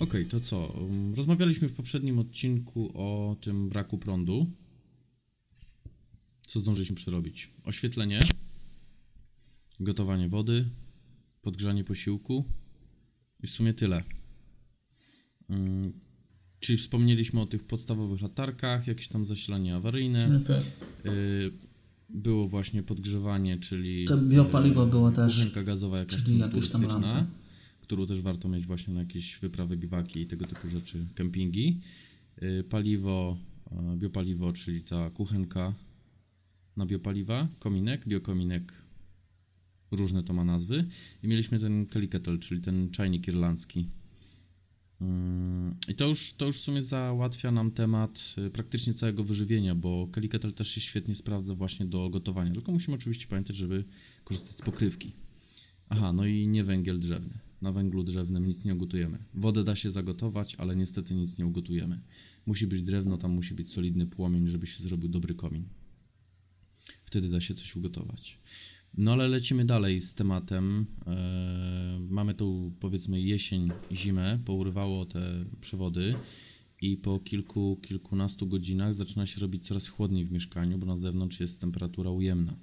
Okej, to co? Um, Rozmawialiśmy w poprzednim odcinku o tym braku prądu. Co zdążyliśmy przerobić? Oświetlenie, gotowanie wody, podgrzanie posiłku i w sumie tyle. Mm, Czyli wspomnieliśmy o tych podstawowych latarkach, jakieś tam zasilanie awaryjne. No tak. Y, Było właśnie podgrzewanie, czyli. To biopaliwo y, było też, Kuchenka gazowa jakaś czyli tam jakieś tam lampy. Którą też warto mieć właśnie na jakieś wyprawy, biwaki i tego typu rzeczy, kempingi. Y, Paliwo, y, biopaliwo, czyli ta kuchenka na biopaliwa, kominek, biokominek, różne to ma nazwy. I mieliśmy ten Kelly Kettle, czyli ten czajnik irlandzki. Mm, I to już, to już w sumie załatwia nam temat y, praktycznie całego wyżywienia, bo Kelly Kettle też się świetnie sprawdza właśnie do gotowania. Tylko musimy oczywiście pamiętać, żeby korzystać z pokrywki. Aha, no i nie węgiel drzewny. Na węglu drzewnym nic nie ugotujemy. Wodę da się zagotować, ale niestety nic nie ugotujemy. Musi być drewno, tam musi być solidny płomień, żeby się zrobił dobry komin. Wtedy da się coś ugotować. No ale lecimy dalej z tematem. Eee, mamy tu powiedzmy jesień, zimę, pourywało te przewody i po kilku, kilkunastu godzinach zaczyna się robić coraz chłodniej w mieszkaniu, bo na zewnątrz jest temperatura ujemna.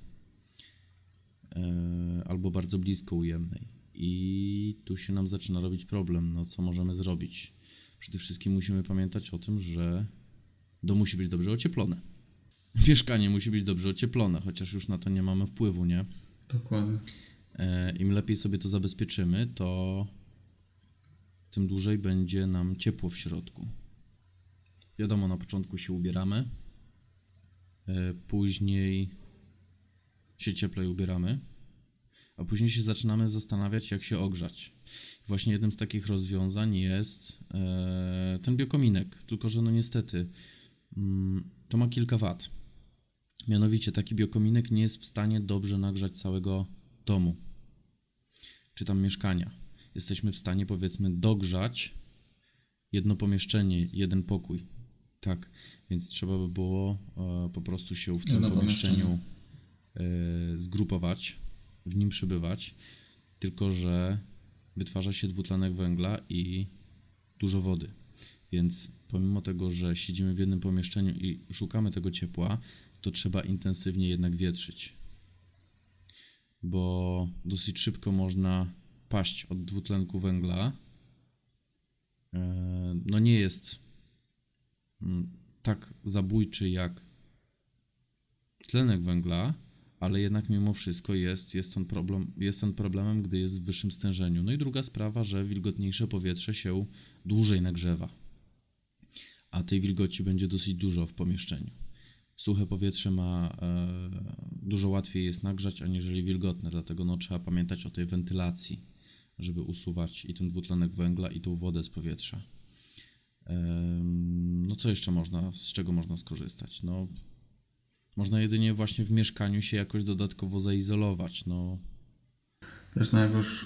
Eee, albo bardzo blisko ujemnej. I tu się nam zaczyna robić problem. No co możemy zrobić? Przede wszystkim musimy pamiętać o tym, że dom musi być dobrze ocieplone. Mieszkanie musi być dobrze ocieplone, chociaż już na to nie mamy wpływu, nie? Dokładnie. E, Im lepiej sobie to zabezpieczymy, to tym dłużej będzie nam ciepło w środku. Wiadomo, na początku się ubieramy, e, później się cieplej ubieramy, a później się zaczynamy zastanawiać, jak się ogrzać. Właśnie jednym z takich rozwiązań jest e, ten biokominek, tylko że no niestety mm, to ma kilka wad. Mianowicie taki biokominek nie jest w stanie dobrze nagrzać całego domu czy tam mieszkania. Jesteśmy w stanie powiedzmy dogrzać jedno pomieszczenie, jeden pokój. Tak, więc trzeba by było e, po prostu się w tym pomieszczeniu e, zgrupować, w nim przebywać, tylko że wytwarza się dwutlenek węgla i dużo wody. Więc pomimo tego, że siedzimy w jednym pomieszczeniu i szukamy tego ciepła, to trzeba intensywnie jednak wietrzyć. Bo dosyć szybko można paść od dwutlenku węgla. E, No nie jest mm, tak zabójczy jak tlenek węgla, ale jednak mimo wszystko jest, jest, on problem, jest on problemem, gdy jest w wyższym stężeniu. No i druga sprawa, że wilgotniejsze powietrze się dłużej nagrzewa, a tej wilgoci będzie dosyć dużo w pomieszczeniu. Suche powietrze ma e, dużo łatwiej jest nagrzać, aniżeli wilgotne, dlatego no, trzeba pamiętać o tej wentylacji, żeby usuwać i ten dwutlenek węgla, i tą wodę z powietrza. Em, No co jeszcze można, z czego można skorzystać? No, można jedynie właśnie w mieszkaniu się jakoś dodatkowo zaizolować. No, Wiesz, no jak już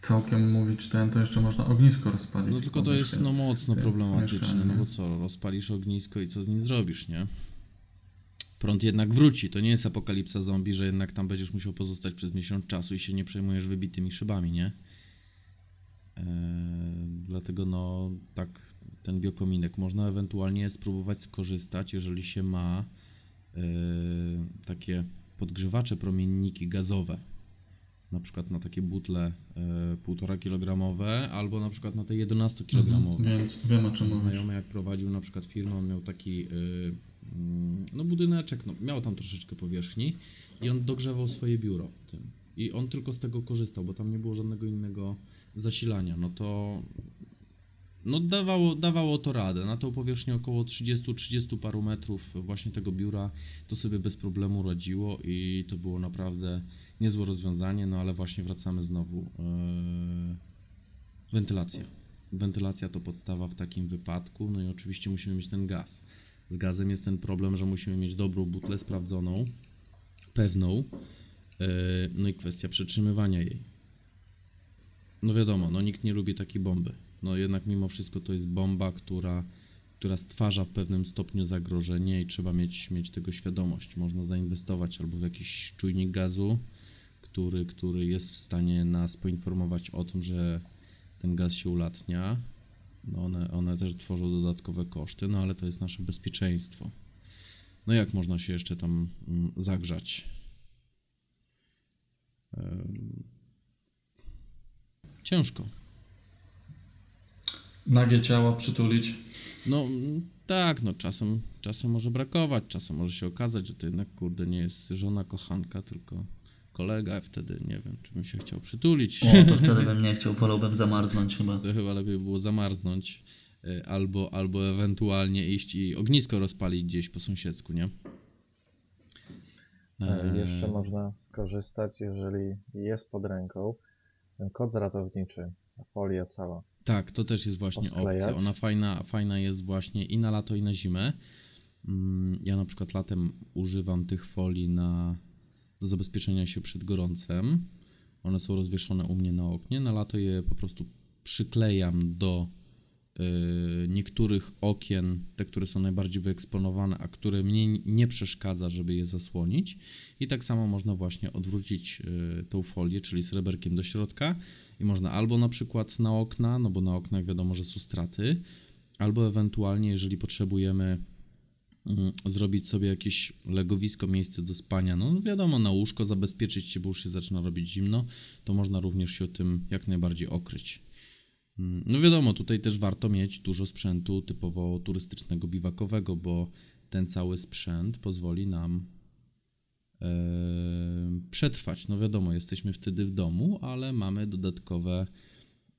całkiem mówić ten, to jeszcze można ognisko rozpalić. no tylko to jest no, mocno problematyczne, no bo co, rozpalisz ognisko i co z nim zrobisz, nie? Prąd jednak wróci, to nie jest apokalipsa zombie, że jednak tam będziesz musiał pozostać przez miesiąc czasu i się nie przejmujesz wybitymi szybami, nie? Eee, dlatego no tak ten biokominek można ewentualnie spróbować skorzystać, jeżeli się ma takie podgrzewacze promienniki gazowe. Na przykład na takie butle e, 1,5 kilogramowe albo na przykład na te 11 kilogramowe. Mhm, Więc wiem o czym mówisz. Znajomy jak prowadził na przykład firmę, on miał taki y, mm, no budyneczek, no, miał tam troszeczkę powierzchni i on dogrzewał swoje biuro tym. I on tylko z tego korzystał, bo tam nie było żadnego innego zasilania. No to no dawało, dawało to radę. Na tą powierzchnię około 30-30 paru metrów właśnie tego biura to sobie bez problemu radziło i to było naprawdę niezłe rozwiązanie, no ale właśnie wracamy znowu. Yy, wentylacja. Wentylacja to podstawa w takim wypadku, no i oczywiście musimy mieć ten gaz. Z gazem jest ten problem, że musimy mieć dobrą butlę sprawdzoną, pewną, yy, no i kwestia przetrzymywania jej. No wiadomo, no nikt nie lubi takiej bomby. No jednak mimo wszystko to jest bomba, która, która stwarza w pewnym stopniu zagrożenie i trzeba mieć, mieć tego świadomość. Można zainwestować albo w jakiś czujnik gazu, który, który jest w stanie nas poinformować o tym, że ten gaz się ulatnia, No one, one też tworzą dodatkowe koszty, no ale to jest nasze bezpieczeństwo. No jak można się jeszcze tam mm, zagrzać? Ciężko. Nagie ciała przytulić. No tak, no czasem, czasem może brakować, czasem może się okazać, że to jednak kurde nie jest żona kochanka, tylko kolega, wtedy nie wiem, czy bym się chciał przytulić. O, to wtedy bym nie chciał, wolałbym zamarznąć chyba. To chyba lepiej było zamarznąć y, albo, albo ewentualnie iść i ognisko rozpalić gdzieś po sąsiedzku, nie? E, Eee, Jeszcze można skorzystać, jeżeli jest pod ręką ten kod ratowniczy, folia cała. Tak, to też jest właśnie Posklejać. opcja. Ona fajna, fajna jest właśnie i na lato, i na zimę. Mm, Ja na przykład latem używam tych folii na, do zabezpieczenia się przed gorącem. One są rozwieszone u mnie na oknie. Na lato je po prostu przyklejam do niektórych okien, te, które są najbardziej wyeksponowane, a które mnie nie przeszkadza, żeby je zasłonić. I tak samo można właśnie odwrócić y, tą folię, czyli sreberkiem do środka i można albo na przykład na okna, no bo na oknach wiadomo, że są straty, albo ewentualnie, jeżeli potrzebujemy mm, zrobić sobie jakieś legowisko, miejsce do spania, no wiadomo, na łóżko zabezpieczyć się, bo już się zaczyna robić zimno, to można również się tym jak najbardziej okryć. Mm, No wiadomo, tutaj też warto mieć dużo sprzętu typowo turystycznego, biwakowego, bo ten cały sprzęt pozwoli nam e, przetrwać. No wiadomo, jesteśmy wtedy w domu, ale mamy dodatkowe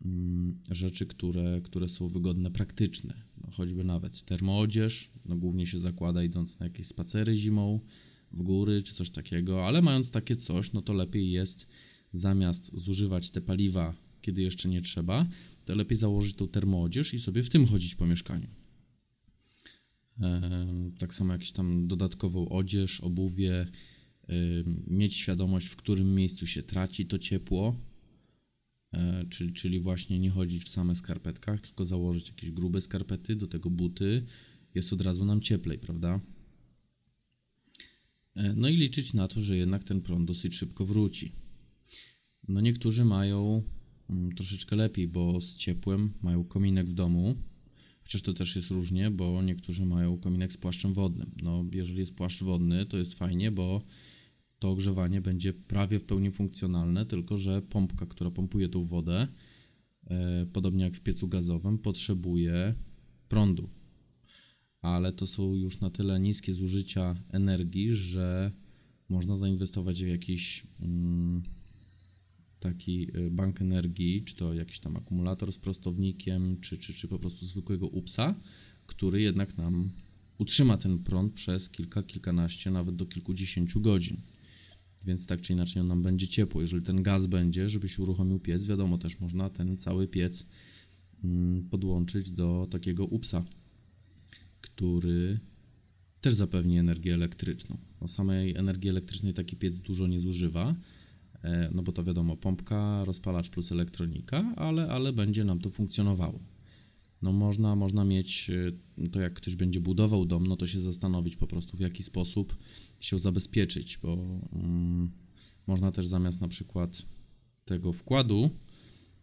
mm, rzeczy, które, które są wygodne, praktyczne. No, choćby nawet termoodzież, no głównie się zakłada idąc na jakieś spacery zimą, w góry czy coś takiego, ale mając takie coś, no to lepiej jest zamiast zużywać te paliwa, kiedy jeszcze nie trzeba, to lepiej założyć tą termoodzież i sobie w tym chodzić po mieszkaniu. Em, Tak samo jakieś tam dodatkową odzież, obuwie, ym, mieć świadomość, w którym miejscu się traci to ciepło, e, czyli, czyli właśnie nie chodzić w same skarpetkach, tylko założyć jakieś grube skarpety, do tego buty, jest od razu nam cieplej, prawda? E, No i liczyć na to, że jednak ten prąd dosyć szybko wróci. No niektórzy mają troszeczkę lepiej, bo z ciepłem mają kominek w domu, chociaż to też jest różnie, bo niektórzy mają kominek z płaszczem wodnym. No jeżeli jest płaszcz wodny, to jest fajnie, bo to ogrzewanie będzie prawie w pełni funkcjonalne, tylko że pompka, która pompuje tą wodę, e, podobnie jak w piecu gazowym, potrzebuje prądu. Ale to są już na tyle niskie zużycia energii, że można zainwestować w jakiś mm, taki y, bank energii, czy to jakiś tam akumulator z prostownikiem, czy, czy, czy po prostu zwykłego UPSa, który jednak nam utrzyma ten prąd przez kilka, kilkanaście, nawet do kilkudziesięciu godzin. Więc tak czy inaczej on nam będzie ciepło. Jeżeli ten gaz będzie, żeby się uruchomił piec, wiadomo, też można ten cały piec mm, podłączyć do takiego UPSa, który też zapewni energię elektryczną. No samej energii elektrycznej taki piec dużo nie zużywa, no bo to wiadomo, pompka, rozpalacz plus elektronika, ale, ale będzie nam to funkcjonowało. No można, można mieć, e, to jak ktoś będzie budował dom, no to się zastanowić po prostu w jaki sposób się zabezpieczyć, bo mm, można też zamiast na przykład tego wkładu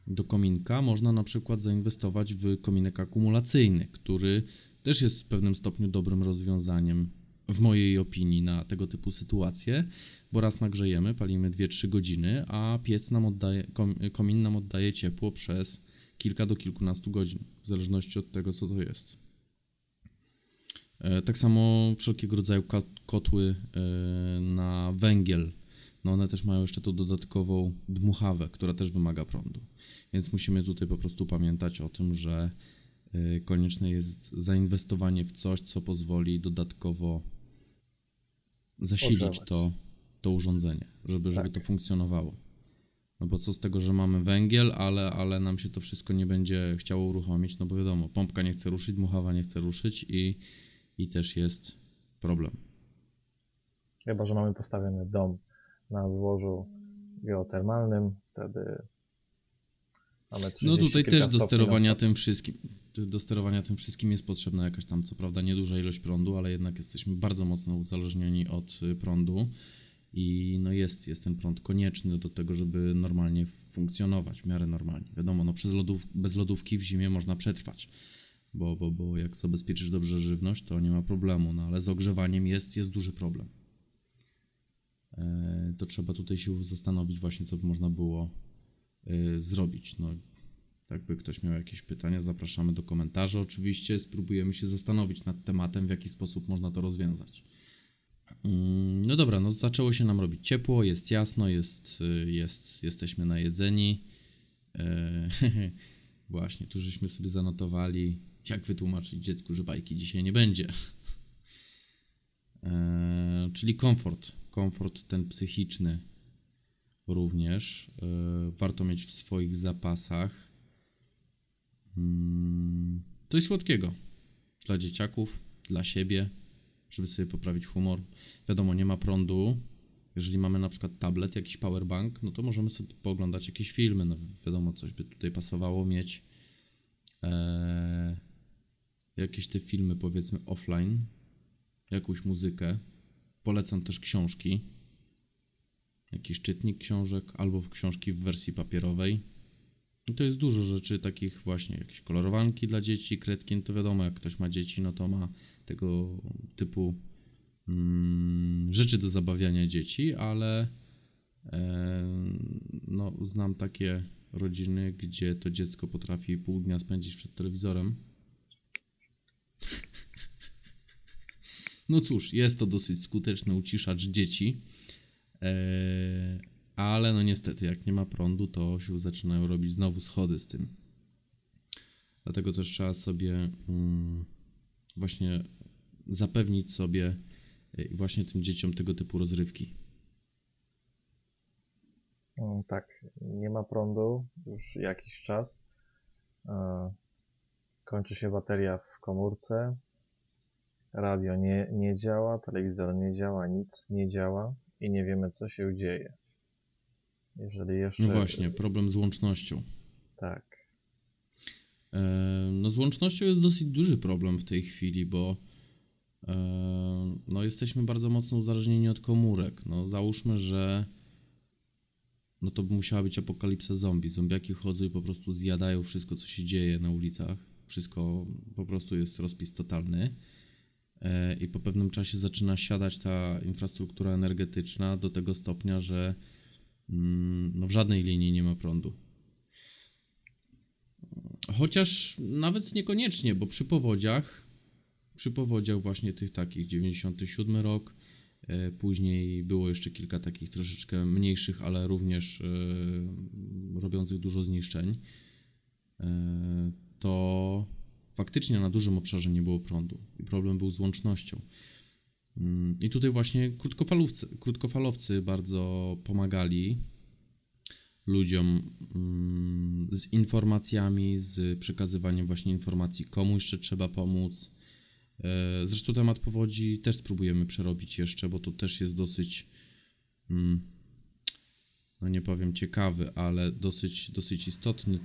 do kominka, można na przykład zainwestować w kominek akumulacyjny, który też jest w pewnym stopniu dobrym rozwiązaniem, w mojej opinii, na tego typu sytuacje, bo raz nagrzejemy, palimy 2-3 godziny, a piec nam oddaje, kom, komin nam oddaje ciepło przez kilka do kilkunastu godzin, w zależności od tego, co to jest. E, Tak samo wszelkiego rodzaju kotły e, na węgiel, no one też mają jeszcze tą dodatkową dmuchawę, która też wymaga prądu. Więc musimy tutaj po prostu pamiętać o tym, że y, konieczne jest zainwestowanie w coś, co pozwoli dodatkowo zasilić to, to urządzenie, żeby, żeby Tak. to funkcjonowało. No bo co z tego, że mamy węgiel, ale, ale nam się to wszystko nie będzie chciało uruchomić, no bo wiadomo, pompka nie chce ruszyć, dmuchawa nie chce ruszyć i, i też jest problem. Chyba, że mamy postawiony dom na złożu geotermalnym, wtedy mamy 30 No tutaj też do sterowania tym wszystkim. Do sterowania tym wszystkim jest potrzebna jakaś tam, co prawda, nieduża ilość prądu, ale jednak jesteśmy bardzo mocno uzależnieni od y, prądu. I no jest, jest ten prąd konieczny do tego, żeby normalnie funkcjonować, w miarę normalnie. Wiadomo, no przez lodów, bez lodówki w zimie można przetrwać, bo, bo, bo jak zabezpieczysz dobrze żywność, to nie ma problemu, no ale z ogrzewaniem jest, jest duży problem. E, To trzeba tutaj się zastanowić właśnie, co by można było e, zrobić. No, jakby ktoś miał jakieś pytania, zapraszamy do komentarzy. Oczywiście spróbujemy się zastanowić nad tematem, w jaki sposób można to rozwiązać. Mm, No dobra, no zaczęło się nam robić ciepło, jest jasno, jest, y, jest, jesteśmy najedzeni. E, właśnie, tu żeśmy sobie zanotowali, jak wytłumaczyć dziecku, że bajki dzisiaj nie będzie. E, czyli komfort, komfort ten psychiczny również e, warto mieć w swoich zapasach. Mm, Coś słodkiego dla dzieciaków, dla siebie, żeby sobie poprawić humor. Wiadomo, nie ma prądu. Jeżeli mamy na przykład tablet, jakiś powerbank, no to możemy sobie pooglądać jakieś filmy. No wiadomo, coś by tutaj pasowało mieć. Eee, jakieś te filmy, powiedzmy, offline, jakąś muzykę. Polecam też książki. Jakiś czytnik książek, albo książki w wersji papierowej. I to jest dużo rzeczy takich właśnie, jakieś kolorowanki dla dzieci, kredki, no to wiadomo, jak ktoś ma dzieci, no to ma tego typu mm, rzeczy do zabawiania dzieci, ale e, no, znam takie rodziny, gdzie to dziecko potrafi pół dnia spędzić przed telewizorem. No cóż, jest to dosyć skuteczny uciszacz dzieci, e, ale no niestety, jak nie ma prądu, to się zaczynają robić znowu schody z tym. Dlatego też trzeba sobie mm, właśnie zapewnić sobie y, właśnie tym dzieciom tego typu rozrywki. Mm, Tak, nie ma prądu już jakiś czas. E, Kończy się bateria w komórce. Radio nie, nie działa, telewizor nie działa, nic nie działa i nie wiemy, co się dzieje. Jeżeli jeszcze. No właśnie, problem z łącznością. Tak. E, No z łącznością jest dosyć duży problem w tej chwili, bo no jesteśmy bardzo mocno uzależnieni od komórek. No załóżmy, że no to by musiała być apokalipsa zombie. Zombiaki chodzą i po prostu zjadają wszystko, co się dzieje na ulicach. Wszystko po prostu jest rozpis totalny. E, I po pewnym czasie zaczyna siadać ta infrastruktura energetyczna do tego stopnia, że mm, no w żadnej linii nie ma prądu. Chociaż nawet niekoniecznie, bo przy powodziach, przy powodziach właśnie tych takich 97 rok, e, później było jeszcze kilka takich troszeczkę mniejszych, ale również e, robiących dużo zniszczeń, e, to faktycznie na dużym obszarze nie było prądu i problem był z łącznością. Mm, I tutaj właśnie krótkofalówcy, krótkofalowcy bardzo pomagali ludziom mm, z informacjami, z przekazywaniem właśnie informacji, komu jeszcze trzeba pomóc. E, Zresztą temat powodzi też spróbujemy przerobić jeszcze, bo to też jest dosyć, mm, no nie powiem ciekawy, ale dosyć, dosyć istotny.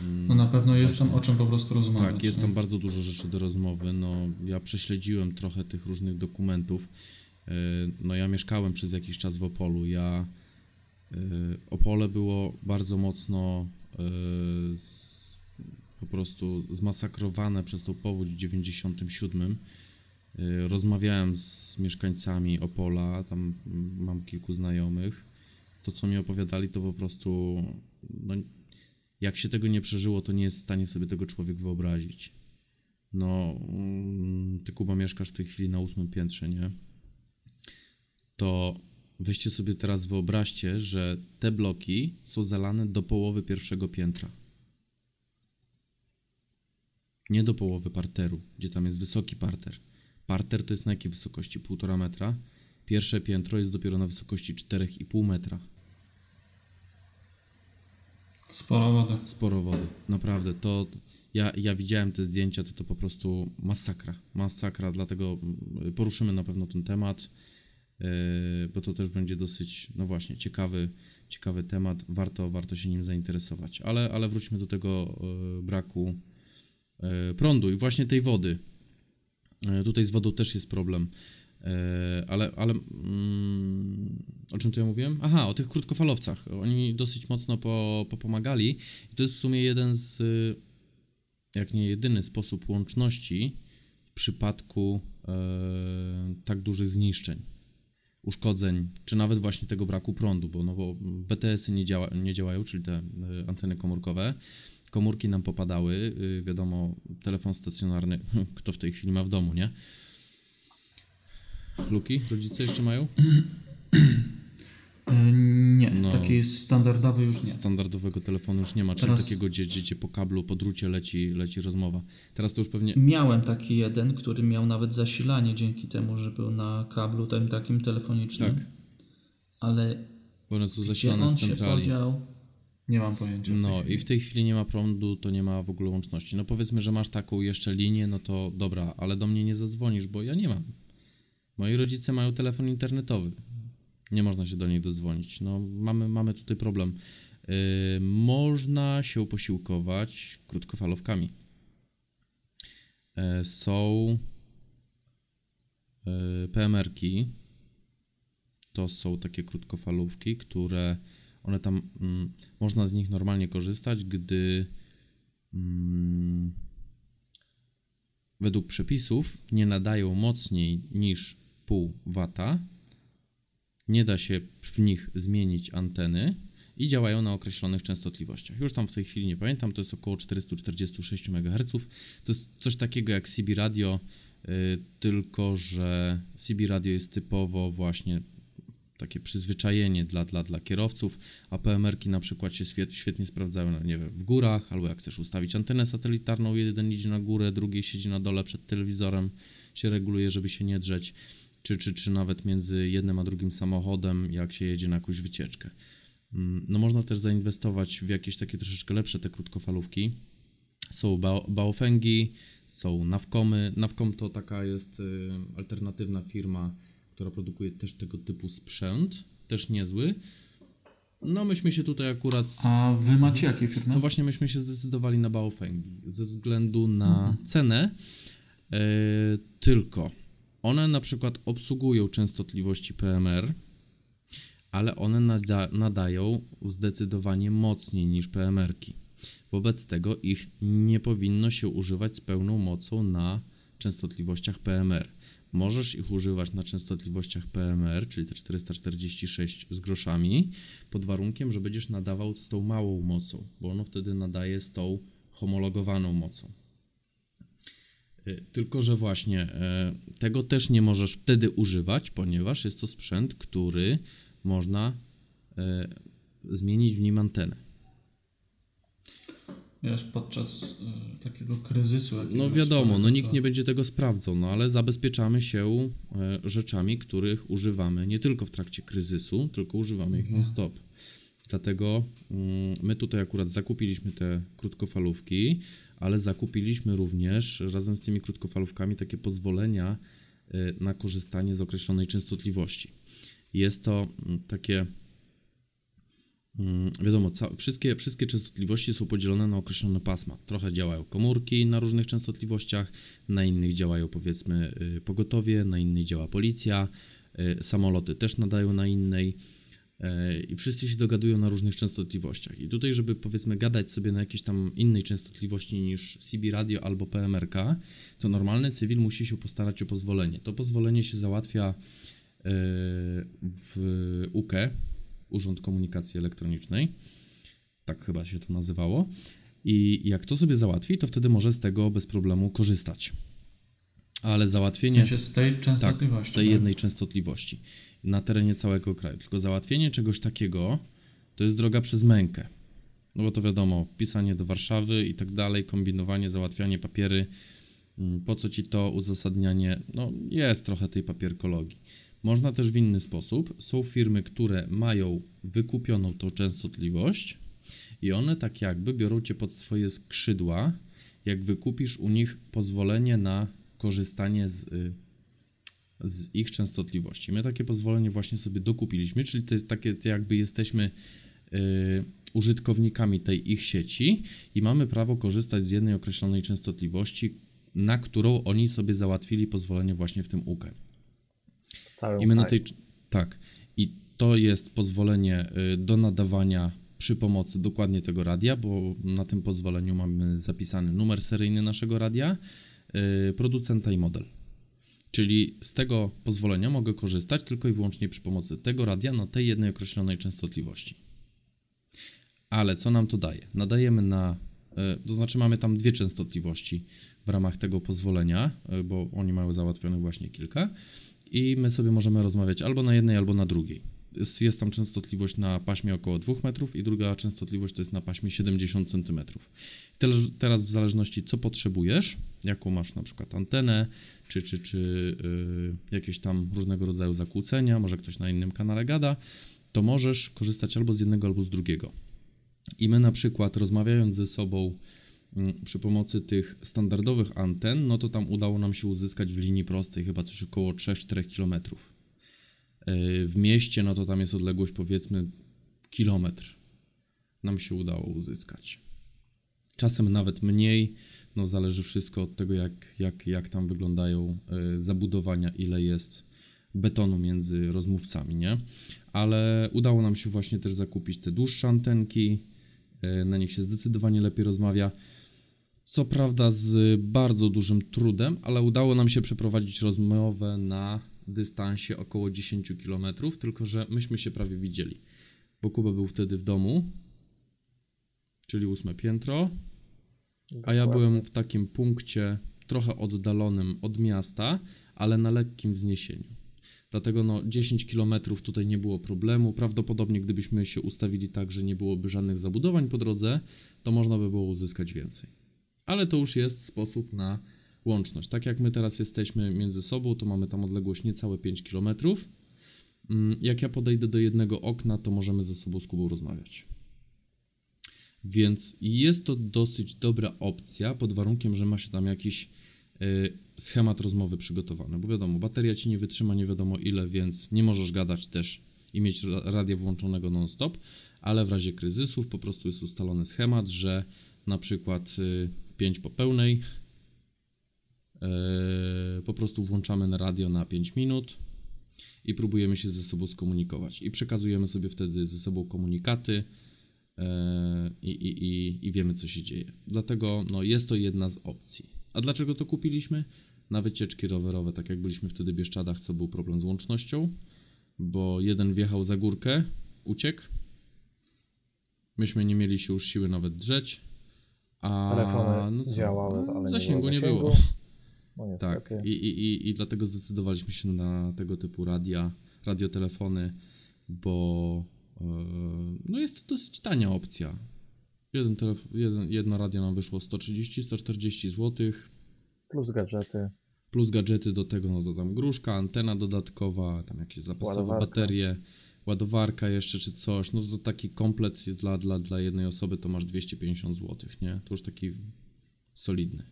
mm, No na pewno jest tam o czym po prostu rozmawiać. Tak, jest nie? tam bardzo dużo rzeczy do rozmowy. No, ja prześledziłem trochę tych różnych dokumentów. Yy, No, ja mieszkałem przez jakiś czas w Opolu. Ja yy, Opole było bardzo mocno z, po prostu zmasakrowane przez tą powódź w 97. Yy, Rozmawiałem z mieszkańcami Opola, tam mam kilku znajomych. To, co mi opowiadali, to po prostu no, jak się tego nie przeżyło, to nie jest w stanie sobie tego człowiek wyobrazić. No, mm, ty Kuba mieszkasz w tej chwili na ósmym piętrze, nie? To weźcie sobie teraz wyobraźcie, że te bloki są zalane do połowy pierwszego piętra. Nie do połowy parteru, gdzie tam jest wysoki parter. Parter to jest na jakiej wysokości? Półtora metra. Pierwsze piętro jest dopiero na wysokości 4,5 metra. Sporo wody. Sporo wody, naprawdę. To ja, ja widziałem te zdjęcia, to to po prostu masakra. Masakra, dlatego mm, poruszymy na pewno ten temat, yy, bo to też będzie dosyć, no właśnie, ciekawy, ciekawy temat. Warto, warto się nim zainteresować. Ale, ale wróćmy do tego yy, braku prądu i właśnie tej wody. Yy, Tutaj z wodą też jest problem. E, Ale, ale mm, o czym tu ja mówiłem? Aha, o tych krótkofalowcach. Oni dosyć mocno po, popomagali. I to jest w sumie jeden z, jak nie jedyny sposób łączności w przypadku e, tak dużych zniszczeń, uszkodzeń, czy nawet właśnie tego braku prądu, bo, no bo BTS-y nie, działa, nie działają, czyli te e, anteny komórkowe. Komórki nam popadały, y, wiadomo, telefon stacjonarny, kto w tej chwili ma w domu, nie? Luki, rodzice jeszcze mają? E, nie, No. taki standardowy już nie. Standardowego telefonu już nie ma, czyli Teraz- takiego, gdzie, gdzie, po kablu, po drucie leci, leci rozmowa. Teraz to już pewnie... Miałem taki jeden, który miał nawet zasilanie dzięki temu, że był na kablu tym takim telefonicznym. Tak. Ale Bo one są zasilane on z się centrali. podział? Nie mam pojęcia. No i w tej chwili nie ma prądu, to nie ma w ogóle łączności. No powiedzmy, że masz taką jeszcze linię, no to dobra, ale do mnie nie zadzwonisz, bo ja nie mam. Moi rodzice mają telefon internetowy. Nie można się do nich dodzwonić. No mamy, mamy tutaj problem. Yy, można się posiłkować krótkofalówkami. Yy, są yy, PMR-ki. To są takie krótkofalówki, które one tam, mm, można z nich normalnie korzystać, gdy mm, według przepisów nie nadają mocniej niż pół wata, nie da się w nich zmienić anteny i działają na określonych częstotliwościach. Już tam w tej chwili nie pamiętam, to jest około 446 MHz. To jest coś takiego jak CB Radio, y, tylko że CB Radio jest typowo właśnie takie przyzwyczajenie dla, dla, dla kierowców, a PMR-ki na przykład się świet, świetnie sprawdzają, no nie wiem, w górach, albo jak chcesz ustawić antenę satelitarną, jeden idzie na górę, drugi siedzi na dole przed telewizorem, się reguluje, żeby się nie drzeć, czy, czy, czy nawet między jednym a drugim samochodem, jak się jedzie na jakąś wycieczkę. Mm, No można też zainwestować w jakieś takie troszeczkę lepsze te krótkofalówki. Są Bao- Baofengi, są Navcomy. Navcom to taka jest y, alternatywna firma, która produkuje też tego typu sprzęt, też niezły. No myśmy się tutaj akurat... A wy macie jakie firmy? No właśnie myśmy się zdecydowali na Baofengi ze względu na cenę, e, tylko one na przykład obsługują częstotliwości PMR, ale one nada, nadają zdecydowanie mocniej niż PMR-ki. Wobec tego ich nie powinno się używać z pełną mocą na częstotliwościach PMR. Możesz ich używać na częstotliwościach PMR, czyli te 446 z groszami, pod warunkiem, że będziesz nadawał z tą małą mocą, bo ono wtedy nadaje z tą homologowaną mocą. Y, Tylko, że właśnie e, tego też nie możesz wtedy używać, ponieważ jest to sprzęt, który można e, zmienić w nim antenę. Wiesz, podczas y, takiego kryzysu. No wiadomo, no nikt to- nie będzie tego sprawdzał, no ale zabezpieczamy się e, rzeczami, których używamy nie tylko w trakcie kryzysu, tylko używamy ich non-stop. Dlatego mm, my tutaj akurat zakupiliśmy te krótkofalówki, ale zakupiliśmy również razem z tymi krótkofalówkami takie pozwolenia e, na korzystanie z określonej częstotliwości. Jest to mm, takie Wiadomo, ca- wszystkie, wszystkie częstotliwości są podzielone na określone pasma. Trochę działają komórki na różnych częstotliwościach, na innych działają powiedzmy y, pogotowie, na innej działa policja, y, samoloty też nadają na innej y, i wszyscy się dogadują na różnych częstotliwościach. I tutaj, żeby powiedzmy gadać sobie na jakiejś tam innej częstotliwości niż CB radio albo PMRK, to normalny cywil musi się postarać o pozwolenie. To pozwolenie się załatwia w UKE, Urząd Komunikacji Elektronicznej. Tak chyba się to nazywało. I jak to sobie załatwi, to wtedy może z tego bez problemu korzystać. Ale W załatwienie sensie z tej tak, częstotliwości. z tej tak? jednej częstotliwości na terenie całego kraju. Tylko załatwienie czegoś takiego to jest droga przez mękę. No bo to wiadomo, pisanie do Warszawy i tak dalej, kombinowanie, załatwianie papiery. Mm, Po co ci to uzasadnianie? No jest trochę tej papierkologii. Można też w inny sposób. Są firmy, które mają wykupioną tą częstotliwość i one tak jakby biorą cię pod swoje skrzydła, jak wykupisz u nich pozwolenie na korzystanie z, y, z ich częstotliwości. My takie pozwolenie właśnie sobie dokupiliśmy, czyli to jest takie jakby jesteśmy y, użytkownikami tej ich sieci i mamy prawo korzystać z jednej określonej częstotliwości, na którą oni sobie załatwili pozwolenie właśnie w tym UK. Całym I my na tej. Tak. I to jest pozwolenie y, do nadawania przy pomocy dokładnie tego radia, bo na tym pozwoleniu mamy zapisany numer seryjny naszego radia, y, producenta i model. Czyli z tego pozwolenia mogę korzystać tylko i wyłącznie przy pomocy tego radia na tej jednej określonej częstotliwości. Ale co nam to daje? Nadajemy na, y, to znaczy mamy tam dwie częstotliwości w ramach tego pozwolenia, y, bo oni mają załatwionych właśnie kilka i my sobie możemy rozmawiać albo na jednej, albo na drugiej. Jest, jest tam częstotliwość na paśmie około 2 metrów i druga częstotliwość to jest na paśmie 70 cm. Teraz, w zależności co potrzebujesz, jaką masz na przykład antenę, czy, czy, czy yy, jakieś tam różnego rodzaju zakłócenia, może ktoś na innym kanale gada, to możesz korzystać albo z jednego, albo z drugiego. I my na przykład rozmawiając ze sobą przy pomocy tych standardowych anten, no to tam udało nam się uzyskać w linii prostej chyba coś około 3-4 km. W mieście, no to tam jest odległość powiedzmy kilometr. Nam się udało uzyskać. Czasem nawet mniej, no zależy wszystko od tego, jak, jak, jak tam wyglądają y, zabudowania, ile jest betonu między rozmówcami, nie? Ale udało nam się właśnie też zakupić te dłuższe antenki, y, na nich się zdecydowanie lepiej rozmawia. Co prawda z bardzo dużym trudem, ale udało nam się przeprowadzić rozmowę na dystansie około 10 km, tylko że myśmy się prawie widzieli. Bo Kuba był wtedy w domu, czyli ósme piętro, a ja byłem w takim punkcie trochę oddalonym od miasta, ale na lekkim wzniesieniu. Dlatego no 10 km tutaj nie było problemu. Prawdopodobnie gdybyśmy się ustawili tak, że nie byłoby żadnych zabudowań po drodze, to można by było uzyskać więcej. Ale to już jest sposób na łączność. Tak jak my teraz jesteśmy między sobą, to mamy tam odległość niecałe 5 km. Mm, Jak ja podejdę do jednego okna, to możemy ze sobą z Kubą rozmawiać. Więc jest to dosyć dobra opcja, pod warunkiem, że ma się tam jakiś y, schemat rozmowy przygotowany. Bo wiadomo, bateria ci nie wytrzyma nie wiadomo ile, więc nie możesz gadać też i mieć ra- radia włączonego non-stop, ale w razie kryzysów po prostu jest ustalony schemat, że na przykład 5 po pełnej y, po prostu włączamy na radio na 5 minut i próbujemy się ze sobą skomunikować. I przekazujemy sobie wtedy ze sobą komunikaty, e, i, i, i, i wiemy, co się dzieje. Dlatego no, jest to jedna z opcji. A dlaczego to kupiliśmy? Na wycieczki rowerowe, tak jak byliśmy wtedy w Bieszczadach, co był problem z łącznością, bo jeden wjechał za górkę, uciekł. Myśmy nie mieli się już siły nawet drzeć. A Telefony no co? działały, ale nie zasięgu było nie zasięgu. było. No Tak, niestety. i, i, i, i dlatego zdecydowaliśmy się na tego typu radia, radiotelefony, bo e, no jest to dosyć tania opcja. Jeden jeden, jedno radio nam wyszło 130-140 zł, Plus gadżety. plus gadżety do tego, no to tam gruszka, antena dodatkowa, tam jakieś zapasowe Ładowarka. baterie, ładowarka jeszcze czy coś, no to taki komplet dla, dla, dla jednej osoby to masz 250 zł, nie? To już taki solidny.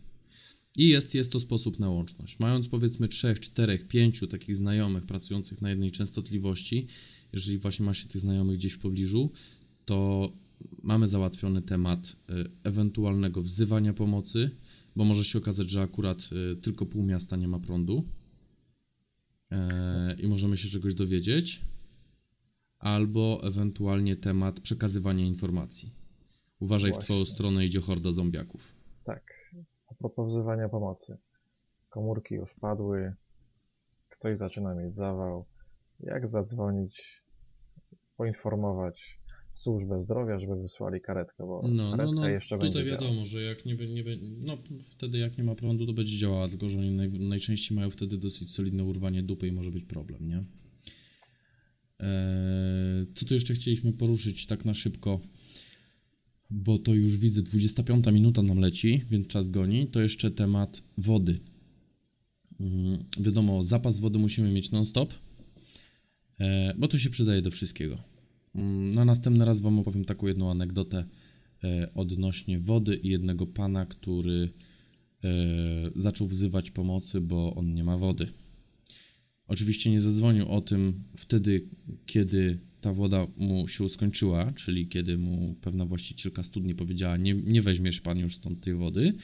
I jest, jest to sposób na łączność. Mając powiedzmy 3, 4, 5 takich znajomych pracujących na jednej częstotliwości, jeżeli właśnie ma się tych znajomych gdzieś w pobliżu, to mamy załatwiony temat y, ewentualnego wzywania pomocy, bo może się okazać, że akurat y, tylko pół miasta nie ma prądu e, i możemy się czegoś dowiedzieć, albo ewentualnie temat przekazywania informacji. Uważaj, w Właśnie. twoją stronę idzie horda zombiaków. Tak. A propos wzywania pomocy. Komórki już padły. Ktoś zaczyna mieć zawał. Jak zadzwonić, poinformować służbę zdrowia, żeby wysłali karetkę, bo No, no, karetka no, jeszcze tutaj będzie wiadomo, działała. że jak nie, nie, no wtedy jak nie ma prądu, to będzie działała, tylko że oni naj, najczęściej mają wtedy dosyć solidne urwanie dupy i może być problem, nie? Eee, co tu jeszcze chcieliśmy poruszyć tak na szybko, bo to już widzę 25 minuta nam leci, więc czas goni, to jeszcze temat wody. Mm, wiadomo, zapas wody musimy mieć non-stop, e, bo to się przydaje do wszystkiego. Mm, Na następny raz Wam opowiem taką jedną anegdotę e, odnośnie wody i jednego pana, który e, zaczął wzywać pomocy, bo on nie ma wody. Oczywiście nie zadzwonił o tym wtedy, kiedy ta woda mu się skończyła, czyli kiedy mu pewna właścicielka studni powiedziała: Nie, nie weźmiesz pan już stąd tej wody,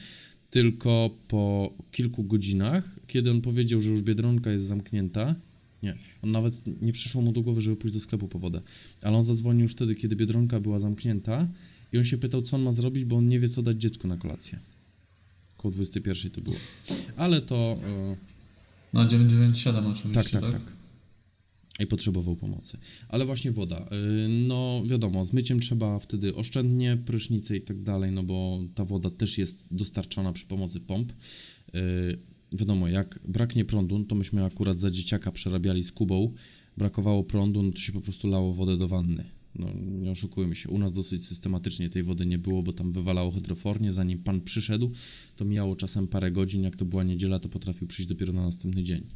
tylko po kilku godzinach, kiedy on powiedział, że już biedronka jest zamknięta, Nie. On nawet nie przyszło mu do głowy, żeby pójść do sklepu po wodę. Ale on zadzwonił już wtedy, kiedy Biedronka była zamknięta i on się pytał, co on ma zrobić, bo on nie wie, co dać dziecku na kolację. Koło 21 to było. Ale to... e, No 997 oczywiście, tak, tak, tak. I potrzebował pomocy. Ale właśnie woda. y, No wiadomo, z myciem trzeba wtedy oszczędnie, prysznice i tak dalej, no bo ta woda też jest dostarczana przy pomocy pomp. Y, Wiadomo, jak braknie prądu, no to myśmy akurat za dzieciaka przerabiali z Kubą, brakowało prądu, no to się po prostu lało wodę do wanny. No nie oszukujmy się, u nas dosyć systematycznie tej wody nie było, bo tam wywalało hydrofornie, zanim pan przyszedł, to mijało czasem parę godzin, jak to była niedziela, to potrafił przyjść dopiero na następny dzień.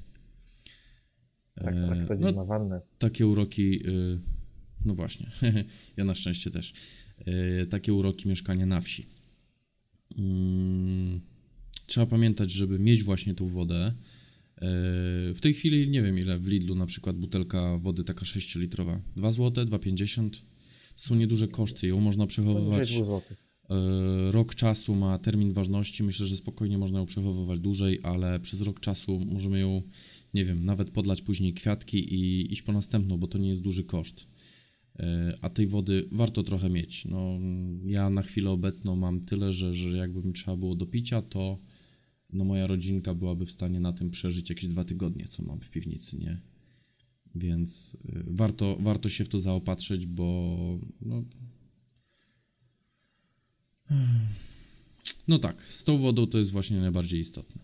Tak, E, tak, to no, dziś ma wannę. takie uroki, y, no właśnie, ja na szczęście też, y, takie uroki mieszkania na wsi. Mm, Trzeba pamiętać, żeby mieć właśnie tą wodę. W tej chwili nie wiem ile w Lidlu na przykład butelka wody taka 6-litrowa. 2 zł, 2,50 są nieduże koszty, ją można przechowywać. 2 zł. E, Rok czasu ma termin ważności. Myślę, że spokojnie można ją przechowywać dłużej, ale przez rok czasu możemy ją, nie wiem, nawet podlać później kwiatki i iść po następną, bo to nie jest duży koszt. E, A tej wody warto trochę mieć. No, ja na chwilę obecną mam tyle, że, że jakby mi trzeba było do picia, to no moja rodzinka byłaby w stanie na tym przeżyć jakieś dwa tygodnie, co mam w piwnicy, nie? Więc y, warto, warto się w to zaopatrzyć, bo no, no tak, z tą wodą to jest właśnie najbardziej istotne.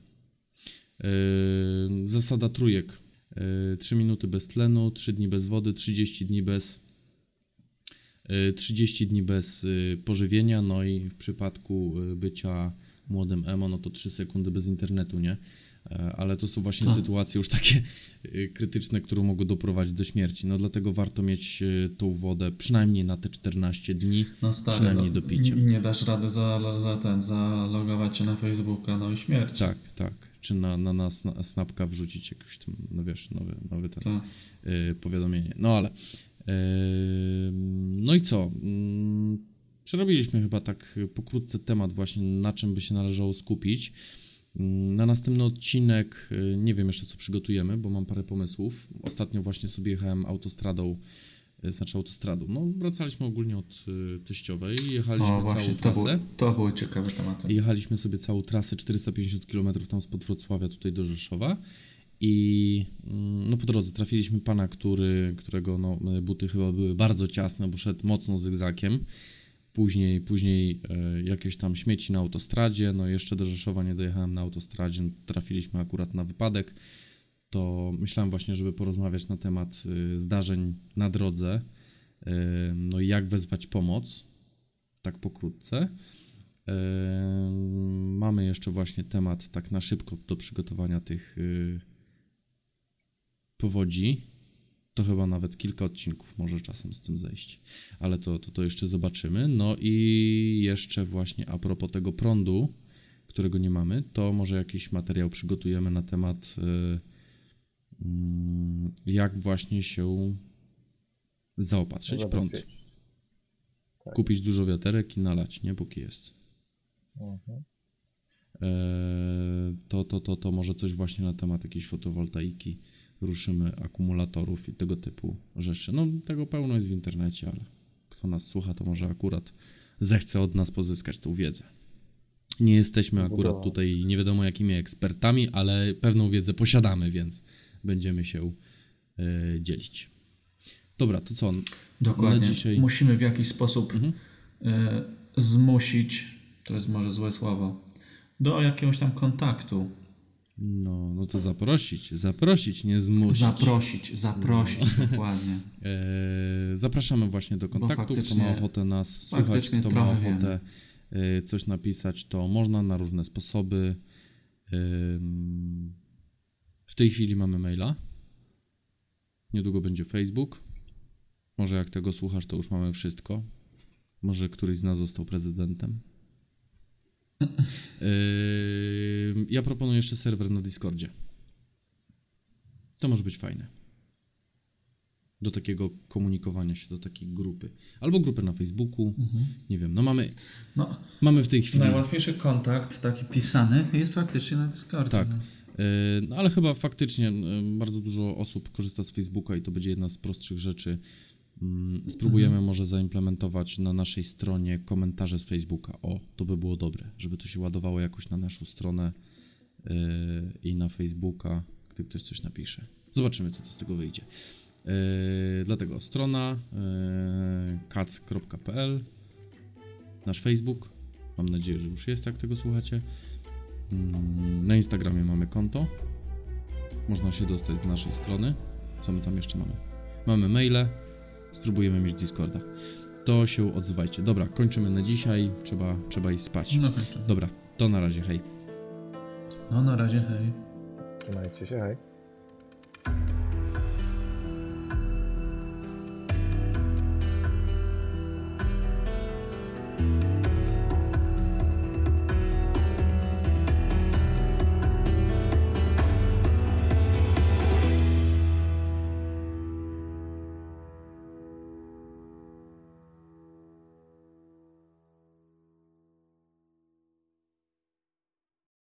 Yy, zasada trójek. Yy, 3 minuty bez tlenu, 3 dni bez wody, 30 dni bez yy, 30 dni bez yy, pożywienia, no i w przypadku bycia młodym emo, no to 3 sekundy bez internetu, nie? Yy, Ale to są właśnie Tak. sytuacje już takie yy, krytyczne, które mogą doprowadzić do śmierci. No dlatego warto mieć yy, tą wodę przynajmniej na te 14 dni. No stary, Przynajmniej no, do picia. Nie dasz rady za, za ten, zalogować się na Facebooka, no i śmierć. Tak, tak. Czy na, na, na sna- snapka wrzucić jakiś tam, no wiesz, nowy, nowy ten Tak. powiadomienie. No ale. no i co? Przerobiliśmy chyba tak pokrótce temat właśnie, na czym by się należało skupić. Mm, Na następny odcinek y, nie wiem jeszcze co przygotujemy, bo mam parę pomysłów. Ostatnio właśnie sobie jechałem autostradą, y, znaczy autostradą. No wracaliśmy ogólnie od y, teściowej, jechaliśmy O właśnie, całą to, trasę. był, to były ciekawe tematy. Jechaliśmy sobie całą trasę 450 km tam spod Wrocławia tutaj do Rzeszowa i mm, no po drodze trafiliśmy pana, który, którego no, buty chyba były bardzo ciasne, bo szedł mocno zygzakiem. Później, później e, jakieś tam śmieci na autostradzie, no jeszcze do Rzeszowa nie dojechałem na autostradzie, no, trafiliśmy akurat na wypadek. To myślałem właśnie, żeby porozmawiać na temat y, zdarzeń na drodze, y, no i jak wezwać pomoc, tak pokrótce. Mamy jeszcze właśnie temat tak na szybko do przygotowania tych powodzi. To chyba nawet kilka odcinków może czasem z tym zejść, ale to, to, to jeszcze zobaczymy. No i jeszcze właśnie a propos tego prądu, którego nie mamy, to może jakiś materiał przygotujemy na temat y, mm, jak właśnie się zaopatrzyć w prąd. Tak. Kupić dużo wiaterek i nalać, nie? Póki jest. Mhm. Eee, to, to, to, to może coś właśnie na temat jakiejś fotowoltaiki, ruszymy akumulatorów i tego typu rzeczy. No tego pełno jest w internecie, ale kto nas słucha, to może akurat zechce od nas pozyskać tą wiedzę. Nie jesteśmy akurat Budowa. tutaj nie wiadomo jakimi ekspertami, ale pewną wiedzę posiadamy, więc będziemy się e, dzielić. Dobra, to co? Dokładnie. Na dzisiaj- Musimy w jakiś sposób Mhm. e, zmusić, to jest może złe słowo, do jakiegoś tam kontaktu. No, no to zaprosić, zaprosić, nie zmusić. Zaprosić, zaprosić, No. dokładnie. E, Zapraszamy właśnie do kontaktu. Kto ma ochotę nas słuchać, kto ma ochotę e, coś napisać, to można na różne sposoby. Ym, W tej chwili mamy maila. Niedługo będzie Facebook. Może jak tego słuchasz, to już mamy wszystko. Może któryś z nas został prezydentem. Ja proponuję jeszcze serwer na Discordzie. To może być fajne. Do takiego komunikowania się, do takiej grupy. Albo grupy na Facebooku. Nie wiem, no mamy, No, mamy w tej chwili. najłatwiejszy kontakt, taki pisany, jest faktycznie na Discordzie. Tak. no. No ale chyba faktycznie bardzo dużo osób korzysta z Facebooka i to będzie jedna z prostszych rzeczy. Mm, Spróbujemy może zaimplementować na naszej stronie komentarze z Facebooka. O, to by było dobre, żeby to się ładowało jakoś na naszą stronę y, i na Facebooka, gdy ktoś coś napisze. Zobaczymy, co to z tego wyjdzie. Yy, dlatego strona yy, kac.pl, nasz Facebook. Mam nadzieję, że już jest, jak tego słuchacie. Mm, Na Instagramie mamy konto. Można się dostać z naszej strony. Co my tam jeszcze mamy? Mamy maile. Spróbujemy mieć Discorda. To się odzywajcie. Dobra, kończymy na dzisiaj. Trzeba, trzeba iść spać. No kończymy. Dobra, to na razie, hej. No na razie, hej. Trzymajcie się, hej.